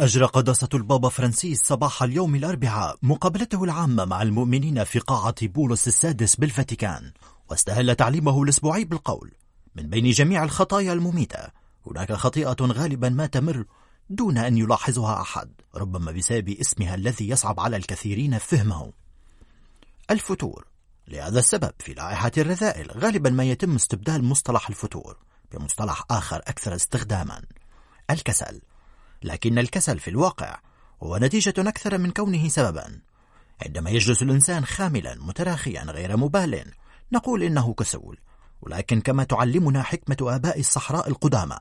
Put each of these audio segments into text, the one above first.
أجرى قداسة البابا فرانسيس صباح اليوم الأربعاء مقابلته العامة مع المؤمنين في قاعة بولس السادس بالفاتيكان واستهل تعليمه الأسبوعي بالقول من بين جميع الخطايا المميتة هناك خطيئة غالبا ما تمر دون أن يلاحظها أحد ربما بسبب اسمها الذي يصعب على الكثيرين فهمه. الفتور لهذا السبب في لائحة الرذائل غالبا ما يتم استبدال مصطلح الفتور بمصطلح آخر أكثر استخداما. الكسل لكن الكسل في الواقع هو نتيجة أكثر من كونه سببا. عندما يجلس الإنسان خاملا متراخيا غير مبال نقول إنه كسول. ولكن كما تعلمنا حكمة آباء الصحراء القدامى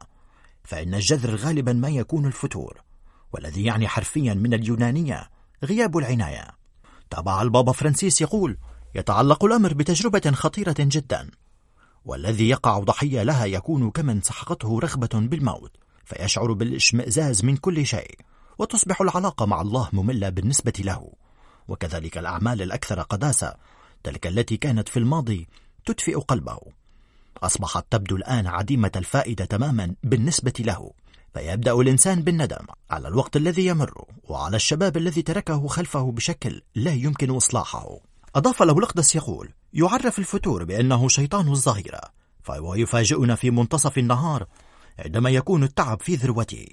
فإن الجذر غالبا ما يكون الفتور والذي يعني حرفيا من اليونانية غياب العناية. تابع البابا فرانسيس يقول يتعلق الأمر بتجربة خطيرة جدا والذي يقع ضحية لها يكون كمن سحقته رغبة بالموت. فيشعر بالإشمئزاز من كل شيء وتصبح العلاقة مع الله مملة بالنسبة له. وكذلك الأعمال الأكثر قداسة تلك التي كانت في الماضي تدفئ قلبه. أصبحت تبدو الآن عديمة الفائدة تماما بالنسبة له. فيبدأ الإنسان بالندم على الوقت الذي يمر وعلى الشباب الذي تركه خلفه بشكل لا يمكن إصلاحه. أضاف له الأقدس يقول يعرف الفتور بأنه شيطان الظهيرة فهو يفاجئنا في منتصف النهار عندما يكون التعب في ذروته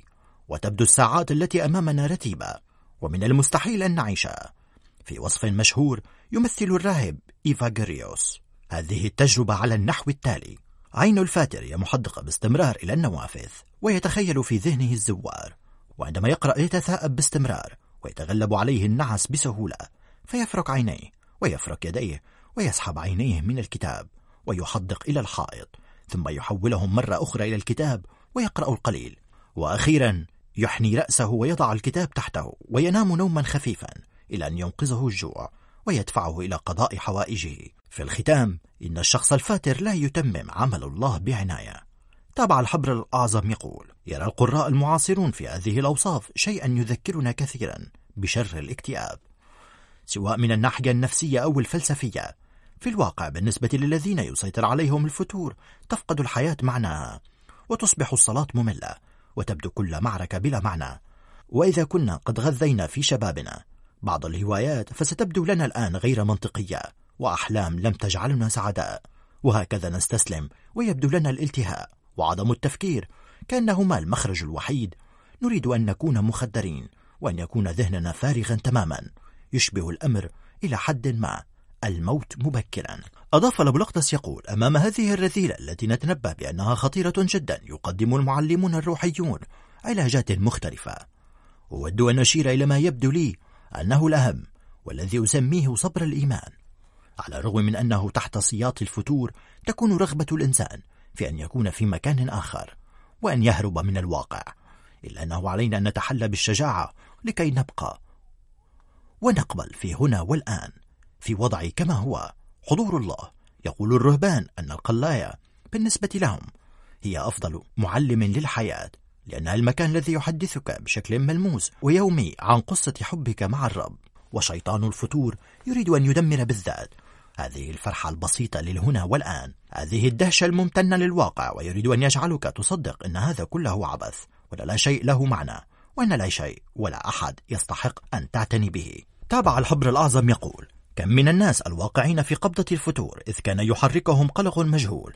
وتبدو الساعات التي أمامنا رتيبة ومن المستحيل أن نعيشها في وصف مشهور يمثل الراهب إيفاغريوس. هذه التجربة على النحو التالي. عين الفاتر هي محدقة باستمرار إلى النوافذ ويتخيل في ذهنه الزوار. وعندما يقرأ يتثاءب باستمرار ويتغلب عليه النعس بسهولة فيفرك عينيه ويفرك يديه ويسحب عينيه من الكتاب ويحدق إلى الحائط. ثم يحولهم مرة أخرى إلى الكتاب ويقرأ القليل. وأخيرا يحني رأسه ويضع الكتاب تحته وينام نوما خفيفا إلى أن ينقذه الجوع ويدفعه إلى قضاء حوائجه. في الختام إن الشخص الفاتر لا يتمم عمل الله بعناية. تابع الحبر الأعظم يقول يرى القراء المعاصرون في هذه الأوصاف شيئا يذكرنا كثيرا بشر الاكتئاب. سواء من الناحية النفسية أو الفلسفية في الواقع بالنسبة للذين يسيطر عليهم الفتور تفقد الحياة معناها وتصبح الصلاة مملة وتبدو كل معركة بلا معنى. وإذا كنا قد غذينا في شبابنا بعض الهوايات فستبدو لنا الآن غير منطقية وأحلام لم تجعلنا سعداء. وهكذا نستسلم ويبدو لنا الالتهاء وعدم التفكير كأنهما المخرج الوحيد. نريد أن نكون مخدرين وأن يكون ذهننا فارغا تماما. يشبه الأمر إلى حد ما الموت مبكرا. أضاف لبلقطس يقول أمام هذه الرذيلة التي نتنبه بأنها خطيرة جدا يقدم المعلمون الروحيون علاجات مختلفة. أود أن أشير إلى ما يبدو لي أنه الأهم والذي أسميه صبر الإيمان. على الرغم من أنه تحت سياط الفتور تكون رغبة الإنسان في أن يكون في مكان آخر وأن يهرب من الواقع إلا أنه علينا أن نتحلى بالشجاعة لكي نبقى ونقبل في هنا والآن في وضعي كما هو. حضور الله. يقول الرهبان أن القلاية بالنسبة لهم هي أفضل معلم للحياة لأنها المكان الذي يحدثك بشكل ملموس ويومي عن قصة حبك مع الرب. وشيطان الفتور يريد أن يدمر بالذات. هذه الفرحة البسيطة للهنا والآن. هذه الدهشة الممتنة للواقع ويريد أن يجعلك تصدق أن هذا كله عبث ولا لا شيء له معنى وأن لا شيء ولا أحد يستحق أن تعتني به. تابع الحبر الأعظم يقول كم من الناس الواقعين في قبضة الفتور إذ كان يحركهم قلق مجهول.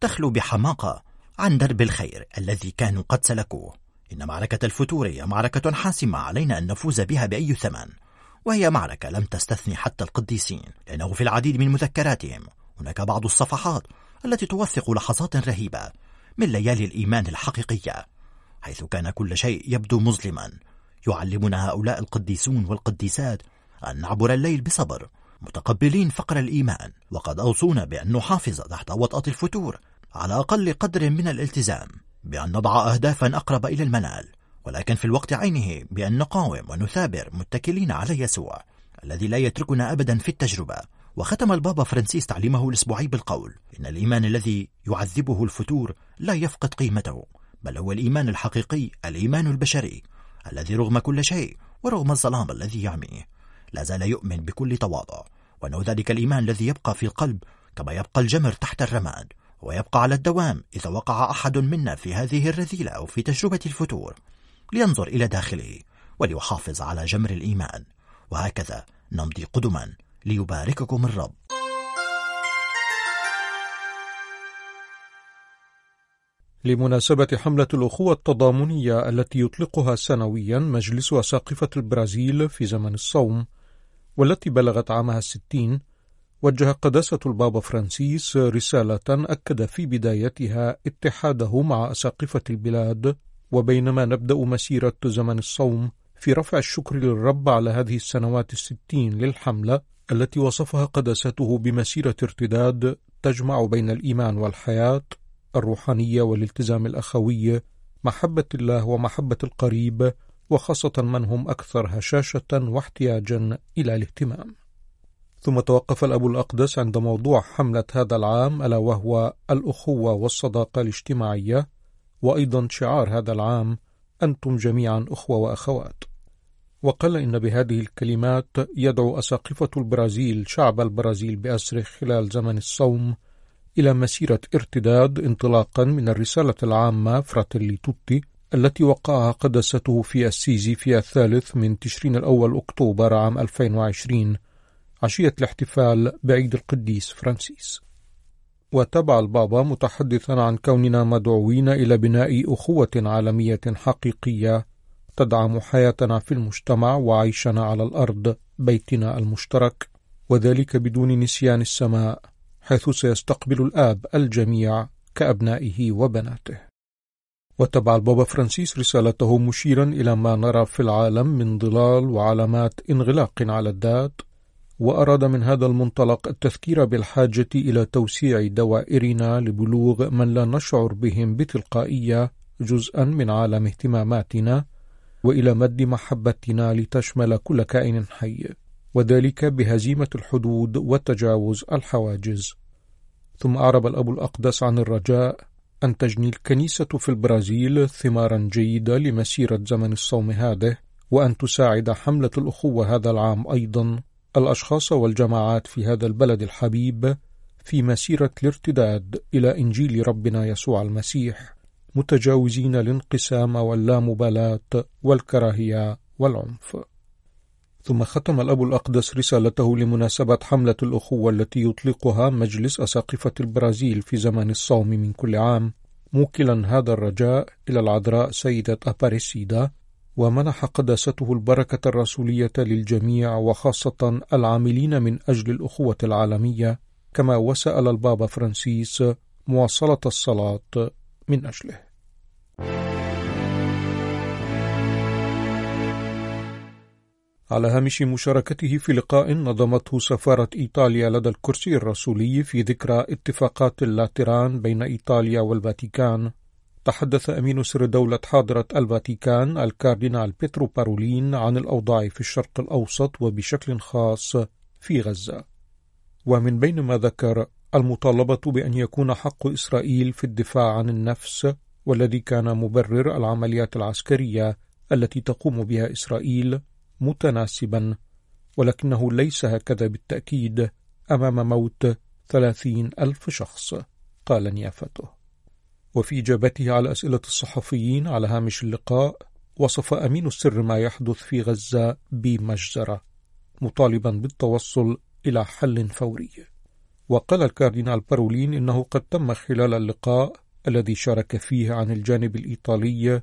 تخلو بحماقة عن درب الخير الذي كانوا قد سلكوه. إن معركة الفتور هي معركة حاسمة علينا أن نفوز بها بأي ثمن. وهي معركة لم تستثني حتى القديسين لأنه في العديد من مذكراتهم هناك بعض الصفحات التي توثق لحظات رهيبة من ليالي الإيمان الحقيقية حيث كان كل شيء يبدو مظلما. يعلمنا هؤلاء القديسون والقديسات أن نعبر الليل بصبر متقبلين فقر الإيمان. وقد أوصونا بأن نحافظ تحت وطأة الفتور على أقل قدر من الالتزام بأن نضع أهدافا أقرب إلى المنال. ولكن في الوقت عينه بأن نقاوم ونثابر متكلين على يسوع الذي لا يتركنا أبدا في التجربة. وختم البابا فرانسيس تعليمه الأسبوعي بالقول إن الإيمان الذي يعذبه الفتور لا يفقد قيمته بل هو الإيمان الحقيقي الإيمان البشري الذي رغم كل شيء ورغم الظلام الذي يعميه. لا زال يؤمن بكل تواضع وأنه ذلك الإيمان الذي يبقى في القلب كما يبقى الجمر تحت الرماد ويبقى على الدوام إذا وقع أحد منا في هذه الرذيلة أو في تجربة الفتور. لينظر إلى داخله وليحافظ على جمر الإيمان. وهكذا نمضي قدما ليبارككم الرب. لمناسبة حملة الأخوة التضامنية التي يطلقها سنويا مجلس أساقفة البرازيل في زمن الصوم والتي بلغت عامها الستين وجه قداسة البابا فرانسيس رسالة أكد في بدايتها اتحاده مع أساقفة البلاد وبينما نبدأ مسيرة زمن الصوم في رفع الشكر للرب على هذه السنوات الستين للحملة التي وصفها قداسته بمسيرة ارتداد تجمع بين الإيمان والحياة الروحانية والالتزام الأخوي محبة الله ومحبة القريب وخاصة من هم أكثر هشاشة واحتياجا إلى الاهتمام. ثم توقف الأب الأقدس عند موضوع حملة هذا العام ألا وهو الأخوة والصداقة الاجتماعية. وأيضا شعار هذا العام أنتم جميعا أخوة وأخوات. وقال إن بهذه الكلمات يدعو أساقفة البرازيل شعب البرازيل بأسره خلال زمن الصوم إلى مسيرة ارتداد انطلاقا من الرسالة العامة فراتيلي توتي التي وقعها قداسته في أسيزي في الثالث من تشرين الأول أكتوبر عام 2020 عشية الاحتفال بعيد القديس فرانسيس. وتبع البابا متحدثا عن كوننا مدعوين إلى بناء أخوة عالمية حقيقية تدعم حياتنا في المجتمع وعيشنا على الأرض بيتنا المشترك وذلك بدون نسيان السماء حيث سيستقبل الآب الجميع كأبنائه وبناته. وتبع البابا فرانسيس رسالته مشيرا إلى ما نرى في العالم من ضلال وعلامات انغلاق على الذات وأراد من هذا المنطلق التذكير بالحاجة إلى توسيع دوائرنا لبلوغ من لا نشعر بهم بتلقائية جزءا من عالم اهتماماتنا وإلى مد محبتنا لتشمل كل كائن حي وذلك بهزيمة الحدود وتجاوز الحواجز. ثم أعرب الأب الأقدس عن الرجاء أن تجني الكنيسة في البرازيل ثمارا جيدة لمسيرة زمن الصوم هذه وأن تساعد حملة الأخوة هذا العام أيضا. الأشخاص والجماعات في هذا البلد الحبيب في مسيرة الارتداد إلى إنجيل ربنا يسوع المسيح متجاوزين الانقسام واللامبالاة والكراهية والعنف. ثم ختم الأب الأقدس رسالته لمناسبة حملة الأخوة التي يطلقها مجلس أساقفة البرازيل في زمن الصوم من كل عام. موكلا هذا الرجاء إلى العذراء سيدة أباريسيدا ومنح قداسته البركة الرسولية للجميع وخاصة العاملين من أجل الأخوة العالمية كما وسأل البابا فرانسيس مواصلة الصلاة من أجله. على هامش مشاركته في لقاء نظمته سفارة إيطاليا لدى الكرسي الرسولي في ذكرى اتفاقات اللاتران بين إيطاليا والفاتيكان. تحدث أمين سر دولة حاضرة الفاتيكان الكاردينال بيترو بارولين عن الأوضاع في الشرق الأوسط وبشكل خاص في غزة. ومن بين ما ذكر المطالبة بأن يكون حق إسرائيل في الدفاع عن النفس والذي كان مبرر العمليات العسكرية التي تقوم بها إسرائيل. متناسبا ولكنه ليس هكذا بالتأكيد أمام موت ثلاثين ألف شخص قال نيافته. وفي إجابته على أسئلة الصحفيين على هامش اللقاء وصف أمين السر ما يحدث في غزة بمجزرة مطالبا بالتوصل إلى حل فوري. وقال الكاردينال بارولين إنه قد تم خلال اللقاء الذي شارك فيه عن الجانب الإيطالي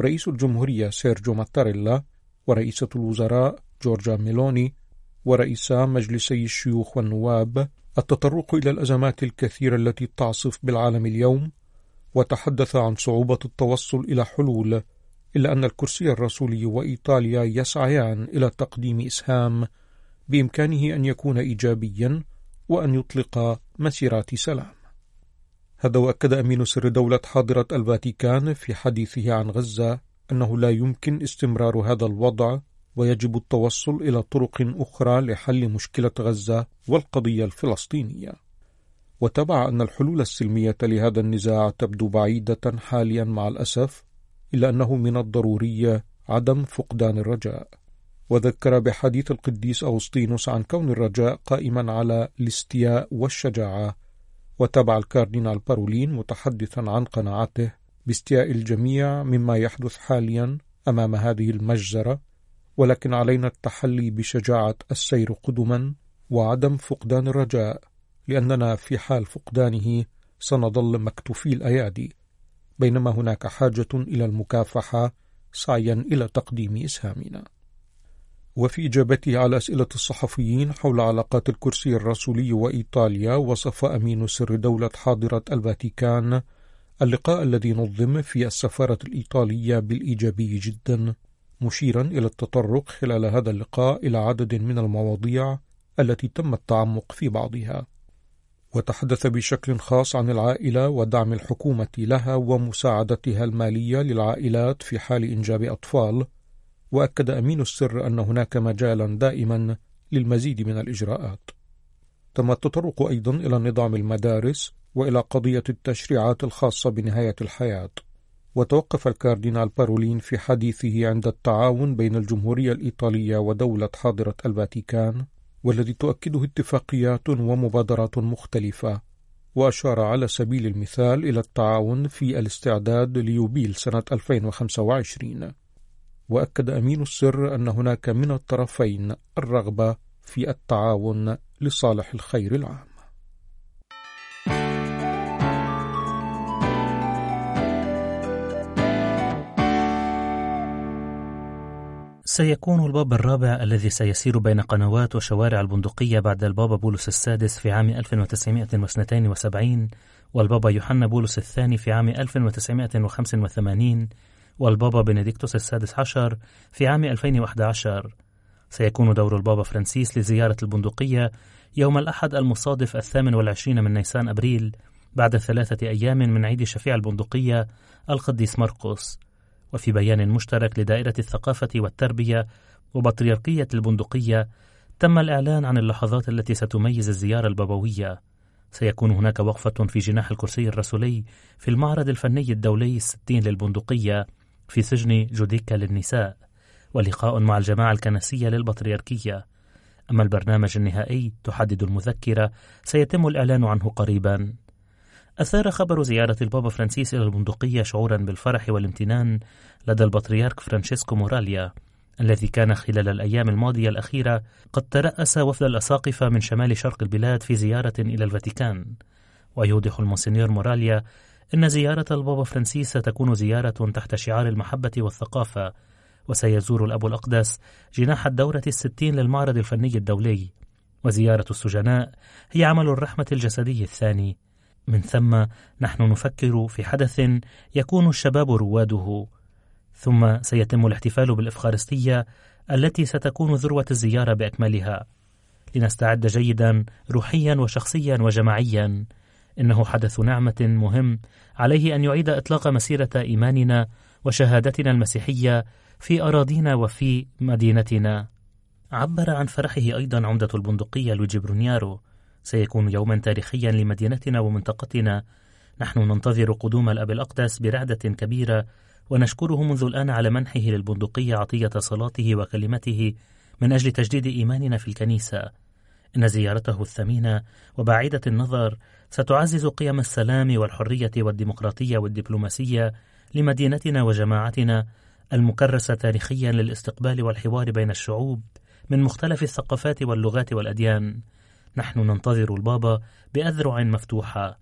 رئيس الجمهورية سيرجيو ماتاريلا ورئيسة الوزراء جورجا ميلوني ورئيسا مجلسي الشيوخ والنواب التطرق إلى الأزمات الكثيرة التي تعصف بالعالم اليوم وتحدث عن صعوبة التوصل إلى حلول إلا أن الكرسي الرسولي وإيطاليا يسعيان إلى تقديم إسهام بإمكانه أن يكون إيجابيا وأن يطلق مسيرات سلام. هذا وأكد أمين سر دولة حاضرة الفاتيكان في حديثه عن غزة أنه لا يمكن استمرار هذا الوضع ويجب التوصل إلى طرق أخرى لحل مشكلة غزة والقضية الفلسطينية. وتبع أن الحلول السلمية لهذا النزاع تبدو بعيدة حاليا مع الأسف إلا أنه من الضروري عدم فقدان الرجاء. وذكر بحديث القديس أوسطينوس عن كون الرجاء قائما على الاستياء والشجاعة وتبع الكاردينال بارولين متحدثا عن قناعته باستياء الجميع مما يحدث حاليا أمام هذه المجزرة ولكن علينا التحلي بشجاعة السير قدما وعدم فقدان الرجاء لأننا في حال فقدانه سنظل مكتوفي الأيادي. بينما هناك حاجة إلى المكافحة سعيا إلى تقديم إسهامنا. وفي إجابته على أسئلة الصحفيين حول علاقات الكرسي الرسولي وإيطاليا وصف أمين سر دولة حاضرة الفاتيكان اللقاء الذي نظم في السفارة الإيطالية بالإيجابي جدا مشيرا إلى التطرق خلال هذا اللقاء إلى عدد من المواضيع التي تم التعمق في بعضها. وتحدث بشكل خاص عن العائلة ودعم الحكومة لها ومساعدتها المالية للعائلات في حال إنجاب أطفال وأكد أمين السر أن هناك مجالا دائما للمزيد من الإجراءات. تم التطرق أيضا إلى نظام المدارس وإلى قضية التشريعات الخاصة بنهاية الحياة. وتوقف الكاردينال بارولين في حديثه عند التعاون بين الجمهورية الإيطالية ودولة حاضرة الفاتيكان والذي تؤكده اتفاقيات ومبادرات مختلفة. وأشار على سبيل المثال إلى التعاون في الاستعداد ليوبيل سنة 2025 وأكد أمين السر أن هناك من الطرفين الرغبة في التعاون لصالح الخير العام. سيكون البابا الرابع الذي سيسير بين قنوات وشوارع البندقية بعد البابا بولس السادس في عام 1972 والبابا يوحنا بولس الثاني في عام 1985 والبابا بنديكتوس السادس عشر في عام 2011 سيكون دور البابا فرانسيس لزيارة البندقية يوم الأحد المصادف الثامن والعشرين من نيسان أبريل بعد ثلاثة أيام من عيد شفيع البندقية القديس مرقس وفي بيان مشترك لدائرة الثقافة والتربية وبطريركية البندقية تم الإعلان عن اللحظات التي ستميز الزيارة البابوية. سيكون هناك وقفة في جناح الكرسي الرسولي في المعرض الفني الدولي الستين للبندقية في سجن جوديكا للنساء ولقاء مع الجماعة الكنسية للبطريركية. أما البرنامج النهائي تحدد المذكرة سيتم الإعلان عنه قريبا. أثار خبر زيارة البابا فرانسيس إلى البندقية شعورا بالفرح والامتنان لدى البطريرك فرانشيسكو موراليا الذي كان خلال الأيام الماضية الأخيرة قد ترأس وفد الأساقفة من شمال شرق البلاد في زيارة إلى الفاتيكان. ويوضح المونسنيور موراليا إن زيارة البابا فرانسيس ستكون زيارة تحت شعار المحبة والثقافة وسيزور الأب الأقدس جناح الدورة الستين للمعرض الفني الدولي. وزيارة السجناء هي عمل الرحمة الجسدي الثاني من ثم نحن نفكر في حدث يكون الشباب رواده ثم سيتم الاحتفال بالإفخارستيا التي ستكون ذروة الزيارة بأكملها. لنستعد جيدا روحيا وشخصيا وجماعيا. إنه حدث نعمة مهم عليه أن يعيد إطلاق مسيرة إيماننا وشهادتنا المسيحية في أراضينا وفي مدينتنا. عبر عن فرحه أيضا عمدة البندقية لويجي برونيارو سيكون يوما تاريخيا لمدينتنا ومنطقتنا. نحن ننتظر قدوم الأب الأقدس برعدة كبيرة ونشكره منذ الآن على منحه للبندقية عطية صلاته وكلمته من أجل تجديد إيماننا في الكنيسة. إن زيارته الثمينة وبعيدة النظر ستعزز قيم السلام والحرية والديمقراطية والدبلوماسية لمدينتنا وجماعتنا المكرسة تاريخيا للاستقبال والحوار بين الشعوب من مختلف الثقافات واللغات والأديان. نحن ننتظر البابا بأذرع مفتوحة.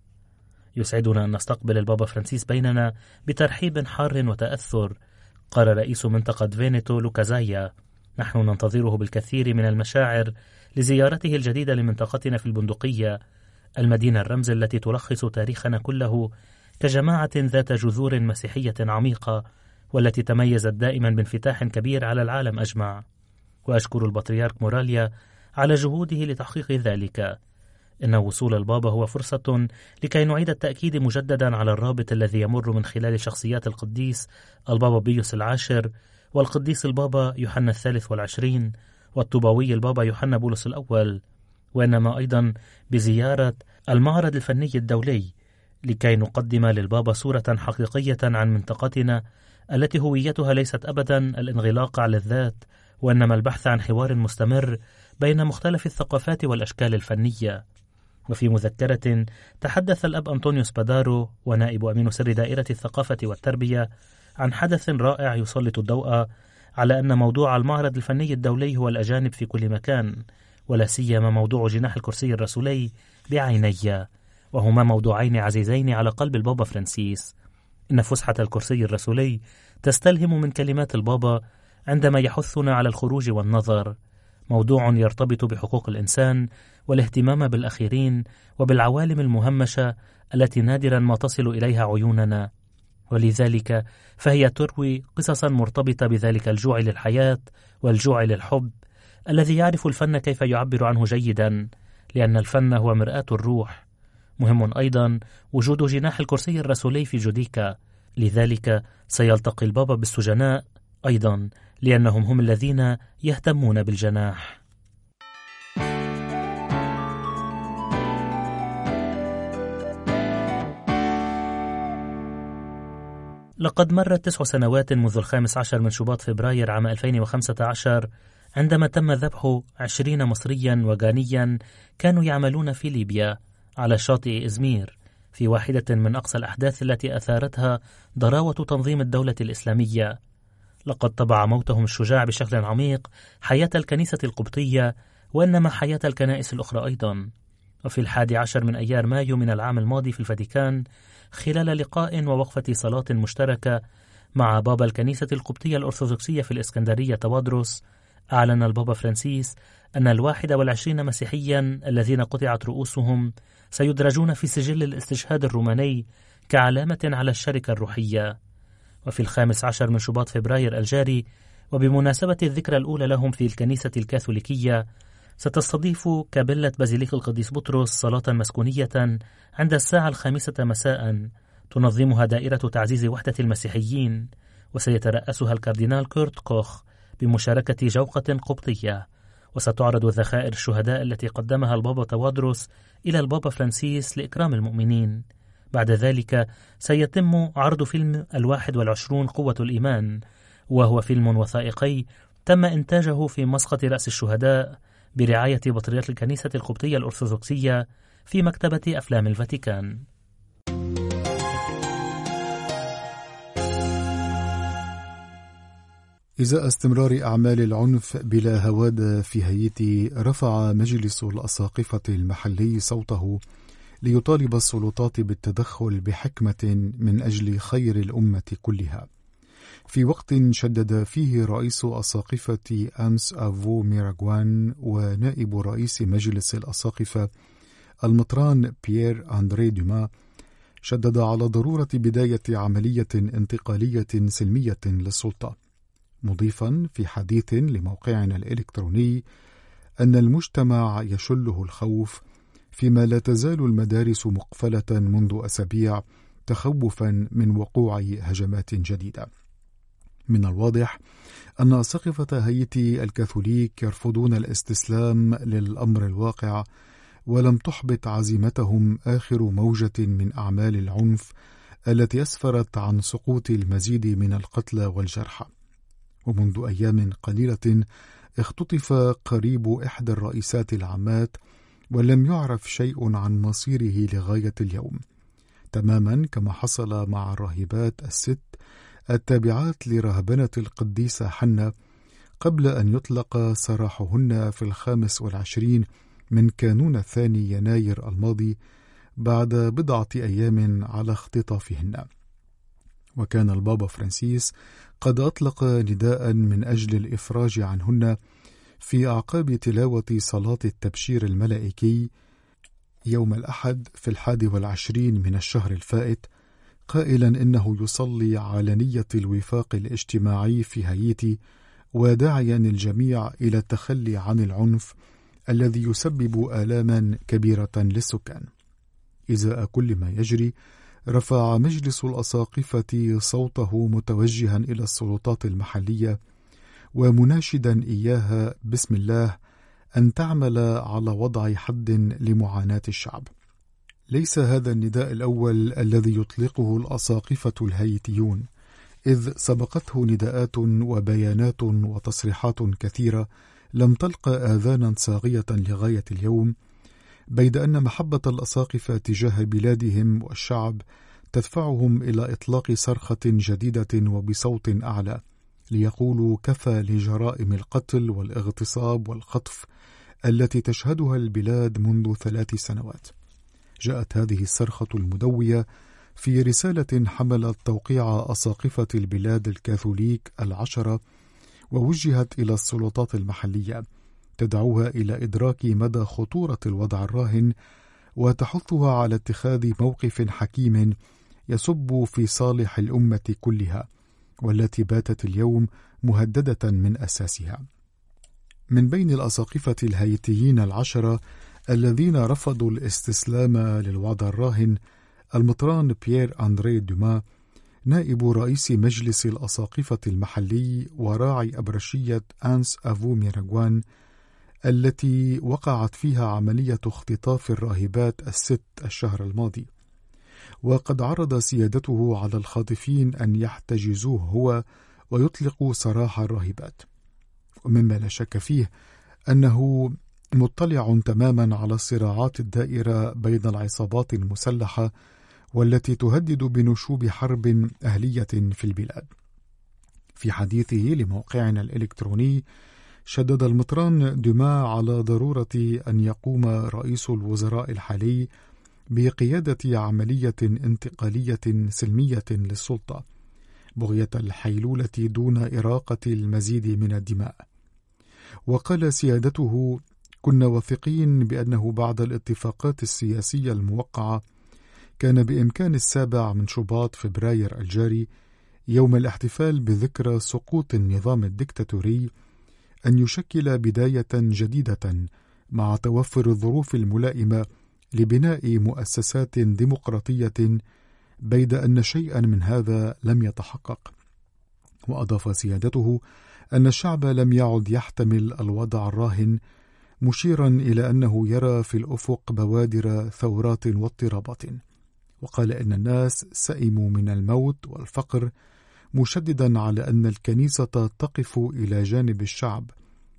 يسعدنا أن نستقبل البابا فرانسيس بيننا بترحيب حار وتأثر قال رئيس منطقة فينيتو لوكازايا نحن ننتظره بالكثير من المشاعر لزيارته الجديدة لمنطقتنا في البندقية المدينة الرمز التي تلخص تاريخنا كله كجماعة ذات جذور مسيحية عميقة والتي تميزت دائما بانفتاح كبير على العالم أجمع. وأشكر البطريرك موراليا على جهوده لتحقيق ذلك. إن وصول البابا هو فرصة لكي نعيد التأكيد مجددا على الرابط الذي يمر من خلال شخصيات القديس البابا بيوس العاشر والقديس البابا يوحنا الثالث والعشرين والطوباوي البابا يوحنا بولس الأول وإنما أيضا بزيارة المعرض الفني الدولي لكي نقدم للبابا صورة حقيقية عن منطقتنا التي هويتها ليست أبدا الانغلاق على الذات وإنما البحث عن حوار مستمر بين مختلف الثقافات والأشكال الفنية. وفي مذكرة تحدث الأب أنطونيو سبادارو ونائب أمين سر دائرة الثقافة والتربية عن حدث رائع يسلط الضوء على أن موضوع المعرض الفني الدولي هو الأجانب في كل مكان ولا سيما موضوع جناح الكرسي الرسولي بعيني وهما موضوعين عزيزين على قلب البابا فرانسيس. إن فسحة الكرسي الرسولي تستلهم من كلمات البابا عندما يحثنا على الخروج والنظر. موضوع يرتبط بحقوق الإنسان والاهتمام بالأخيرين وبالعوالم المهمشة التي نادرا ما تصل إليها عيوننا. ولذلك فهي تروي قصصا مرتبطة بذلك الجوع للحياة والجوع للحب الذي يعرف الفن كيف يعبر عنه جيدا لأن الفن هو مرآة الروح. مهم أيضا وجود جناح الكرسي الرسولي في جوديكا لذلك سيلتقي البابا بالسجناء أيضا. لأنهم هم الذين يهتمون بالجناح. لقد مرت تسع سنوات منذ الخامس عشر من شباط فبراير عام 2015 عندما تم ذبح عشرين مصريا وغانيا كانوا يعملون في ليبيا على شاطئ إزمير في واحدة من أقصى الأحداث التي أثارتها ضراوة تنظيم الدولة الإسلامية. لقد طبع موتهم الشجاع بشكل عميق حياة الكنيسة القبطية وإنما حياة الكنائس الأخرى أيضا. وفي الحادي عشر من أيار مايو من العام الماضي في الفاتيكان خلال لقاء ووقفة صلاة مشتركة مع بابا الكنيسة القبطية الأرثوذكسية في الإسكندرية توادروس أعلن البابا فرانسيس أن الواحد والعشرين مسيحيا الذين قطعت رؤوسهم سيدرجون في سجل الاستشهاد الروماني كعلامة على الشركة الروحية. وفي الخامس عشر من شباط فبراير الجاري وبمناسبة الذكرى الأولى لهم في الكنيسة الكاثوليكية ستستضيف كابلة بازيليك القديس بطرس صلاة مسكونية عند الساعة الخامسة مساء. تنظمها دائرة تعزيز وحدة المسيحيين وسيترأسها الكاردينال كورت كوخ بمشاركة جوقة قبطية. وستعرض ذخائر الشهداء التي قدمها البابا توادروس إلى البابا فرانسيس لإكرام المؤمنين. بعد ذلك سيتم عرض فيلم الواحد والعشرون قوة الإيمان وهو فيلم وثائقي تم إنتاجه في مسقط رأس الشهداء برعاية بطريرك الكنيسة القبطية الأرثوذكسية في مكتبة أفلام الفاتيكان. إزاء استمرار أعمال العنف بلا هواد في هايتي رفع مجلس الأساقفة المحلي صوته ليطالب السلطات بالتدخل بحكمة من أجل خير الأمة كلها. في وقت شدد فيه رئيس أساقفة أمس أفو ميراغوان ونائب رئيس مجلس الأساقفة المطران بيير أندري دوما شدد على ضرورة بداية عملية انتقالية سلمية للسلطة مضيفا في حديث لموقعنا الإلكتروني أن المجتمع يشله الخوف فيما لا تزال المدارس مقفلة منذ أسابيع تخوفا من وقوع هجمات جديدة. من الواضح أن أساقفة هايتي الكاثوليك يرفضون الاستسلام للأمر الواقع ولم تحبط عزيمتهم آخر موجة من أعمال العنف التي أسفرت عن سقوط المزيد من القتلى والجرحى. ومنذ أيام قليلة اختطف قريب إحدى الرئيسات العامات ولم يعرف شيء عن مصيره لغاية اليوم. تماما كما حصل مع الراهبات الست التابعات لرهبنة القديسة حنة قبل أن يطلق سراحهن في الخامس والعشرين من كانون الثاني يناير الماضي بعد بضعة أيام على اختطافهن. وكان البابا فرانسيس قد أطلق نداء من أجل الإفراج عنهن في أعقاب تلاوة صلاة التبشير الملائكي يوم الأحد في الحادي والعشرين من الشهر الفائت قائلا إنه يصلي على نية الوفاق الاجتماعي في هايتي وداعيا الجميع إلى التخلي عن العنف الذي يسبب آلاما كبيرة للسكان. إزاء كل ما يجري رفع مجلس الأساقفة صوته متوجها إلى السلطات المحلية ومناشدا إياها بسم الله أن تعمل على وضع حد لمعاناة الشعب. ليس هذا النداء الأول الذي يطلقه الأساقفة الهيتيون، إذ سبقته نداءات وبيانات وتصريحات كثيرة لم تلقى آذانا صاغية لغاية اليوم، بيد أن محبة الأساقفة تجاه بلادهم والشعب تدفعهم إلى إطلاق صرخة جديدة وبصوت أعلى، ليقولوا كفى لجرائم القتل والاغتصاب والخطف التي تشهدها البلاد منذ ثلاث سنوات. جاءت هذه الصرخة المدوية في رسالة حملت توقيع أساقفة البلاد الكاثوليك العشرة ووجهت إلى السلطات المحلية تدعوها إلى إدراك مدى خطورة الوضع الراهن وتحثها على اتخاذ موقف حكيم يصب في صالح الأمة كلها والتي باتت اليوم مهددة من أساسها. من بين الأساقفة الهيتيين العشرة الذين رفضوا الاستسلام للوضع الراهن المطران بيير أندري دوما نائب رئيس مجلس الأساقفة المحلي وراعي أبرشية أنس أفو ميراغوان التي وقعت فيها عملية اختطاف الراهبات الست الشهر الماضي وقد عرض سيادته على الخاطفين أن يحتجزوه هو ويطلقوا سراح الراهبات ومما لا شك فيه أنه مطلع تماما على الصراعات الدائرة بين العصابات المسلحة والتي تهدد بنشوب حرب أهلية في البلاد. في حديثه لموقعنا الإلكتروني شدد المطران دوما على ضرورة أن يقوم رئيس الوزراء الحالي بقيادة عملية انتقالية سلمية للسلطة بغية الحيلولة دون إراقة المزيد من الدماء. وقال سيادته: كنا واثقين بأنه بعد الاتفاقات السياسية الموقعة كان بإمكان السابع من شباط فبراير الجاري يوم الاحتفال بذكرى سقوط النظام الدكتاتوري أن يشكل بداية جديدة مع توفر الظروف الملائمة لبناء مؤسسات ديمقراطية بيد أن شيئا من هذا لم يتحقق. وأضاف سيادته أن الشعب لم يعد يحتمل الوضع الراهن مشيرا إلى أنه يرى في الأفق بوادر ثورات واضطرابات. وقال إن الناس سئموا من الموت والفقر مشددا على أن الكنيسة تقف إلى جانب الشعب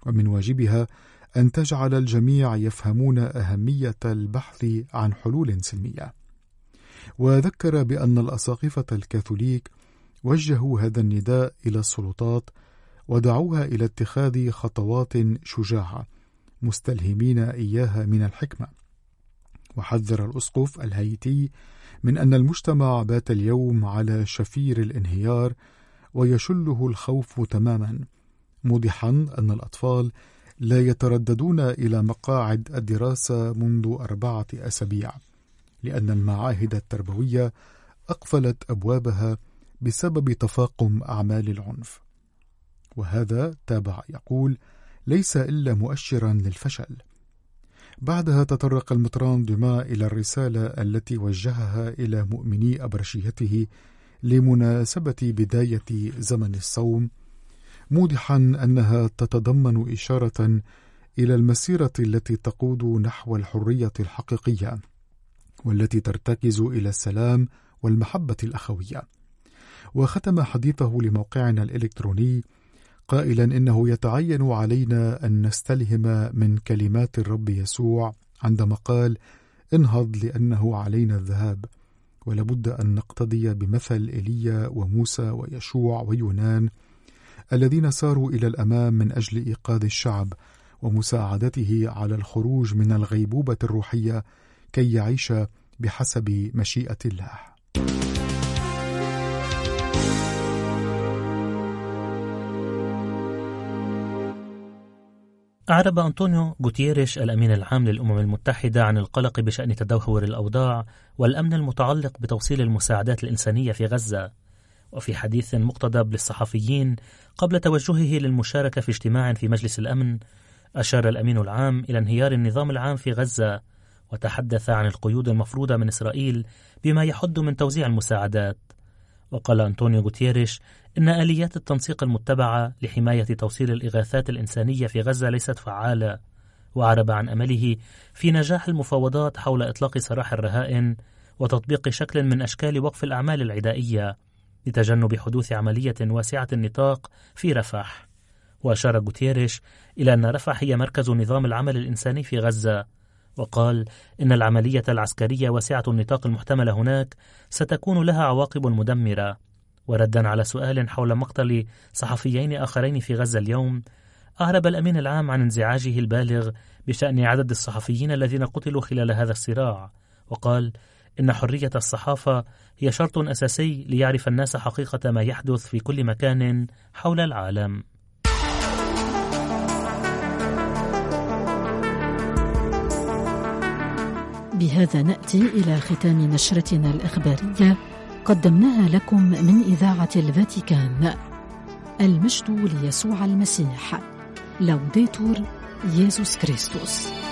ومن واجبها أن تجعل الجميع يفهمون أهمية البحث عن حلول سلمية. وذكر بأن الأساقفة الكاثوليك وجهوا هذا النداء إلى السلطات ودعوها إلى اتخاذ خطوات شجاعة مستلهمين إياها من الحكمة. وحذر الأسقف الهيتي من أن المجتمع بات اليوم على شفير الانهيار ويشله الخوف تماما موضحا أن الأطفال لا يترددون إلى مقاعد الدراسة منذ أربعة أسابيع لأن المعاهد التربوية أقفلت أبوابها بسبب تفاقم أعمال العنف. وهذا تابع يقول ليس إلا مؤشرا للفشل بعدها تطرق المطران دوما إلى الرسالة التي وجهها إلى مؤمني أبرشيته لمناسبة بداية زمن الصوم موضحا أنها تتضمن إشارة إلى المسيرة التي تقود نحو الحرية الحقيقية والتي ترتكز إلى السلام والمحبة الأخوية. وختم حديثه لموقعنا الإلكتروني قائلا إنه يتعين علينا أن نستلهم من كلمات الرب يسوع عندما قال انهض لأنه علينا الذهاب ولابد أن نقتدي بمثل ايليا وموسى ويشوع ويونان الذين ساروا إلى الأمام من أجل إيقاظ الشعب ومساعدته على الخروج من الغيبوبة الروحية كي يعيش بحسب مشيئة الله. أعرب أنطونيو غوتيريش الأمين العام للأمم المتحدة عن القلق بشأن تدهور الأوضاع والأمن المتعلق بتوصيل المساعدات الإنسانية في غزة وفي حديث مقتضب للصحفيين قبل توجهه للمشاركة في اجتماع في مجلس الأمن أشار الأمين العام إلى انهيار النظام العام في غزة وتحدث عن القيود المفروضة من إسرائيل بما يحد من توزيع المساعدات. وقال أنطونيو غوتيريش إن آليات التنسيق المتبعة لحماية توصيل الإغاثات الإنسانية في غزة ليست فعالة. وأعرب عن أمله في نجاح المفاوضات حول إطلاق سراح الرهائن وتطبيق شكل من أشكال وقف الأعمال العدائية. لتجنب حدوث عملية واسعة النطاق في رفح. وأشار غوتيريش إلى أن رفح هي مركز نظام العمل الإنساني في غزة وقال إن العملية العسكرية واسعة النطاق المحتملة هناك ستكون لها عواقب مدمرة. وردا على سؤال حول مقتل صحفيين آخرين في غزة اليوم أعرب الأمين العام عن انزعاجه البالغ بشأن عدد الصحفيين الذين قتلوا خلال هذا الصراع وقال إن حرية الصحافة هي شرط أساسي ليعرف الناس حقيقة ما يحدث في كل مكان حول العالم. بهذا نأتي إلى ختام نشرتنا الإخبارية. قدمناها لكم من إذاعة الفاتيكان. المجد ليسوع المسيح. لوديتور ييسوس كريستوس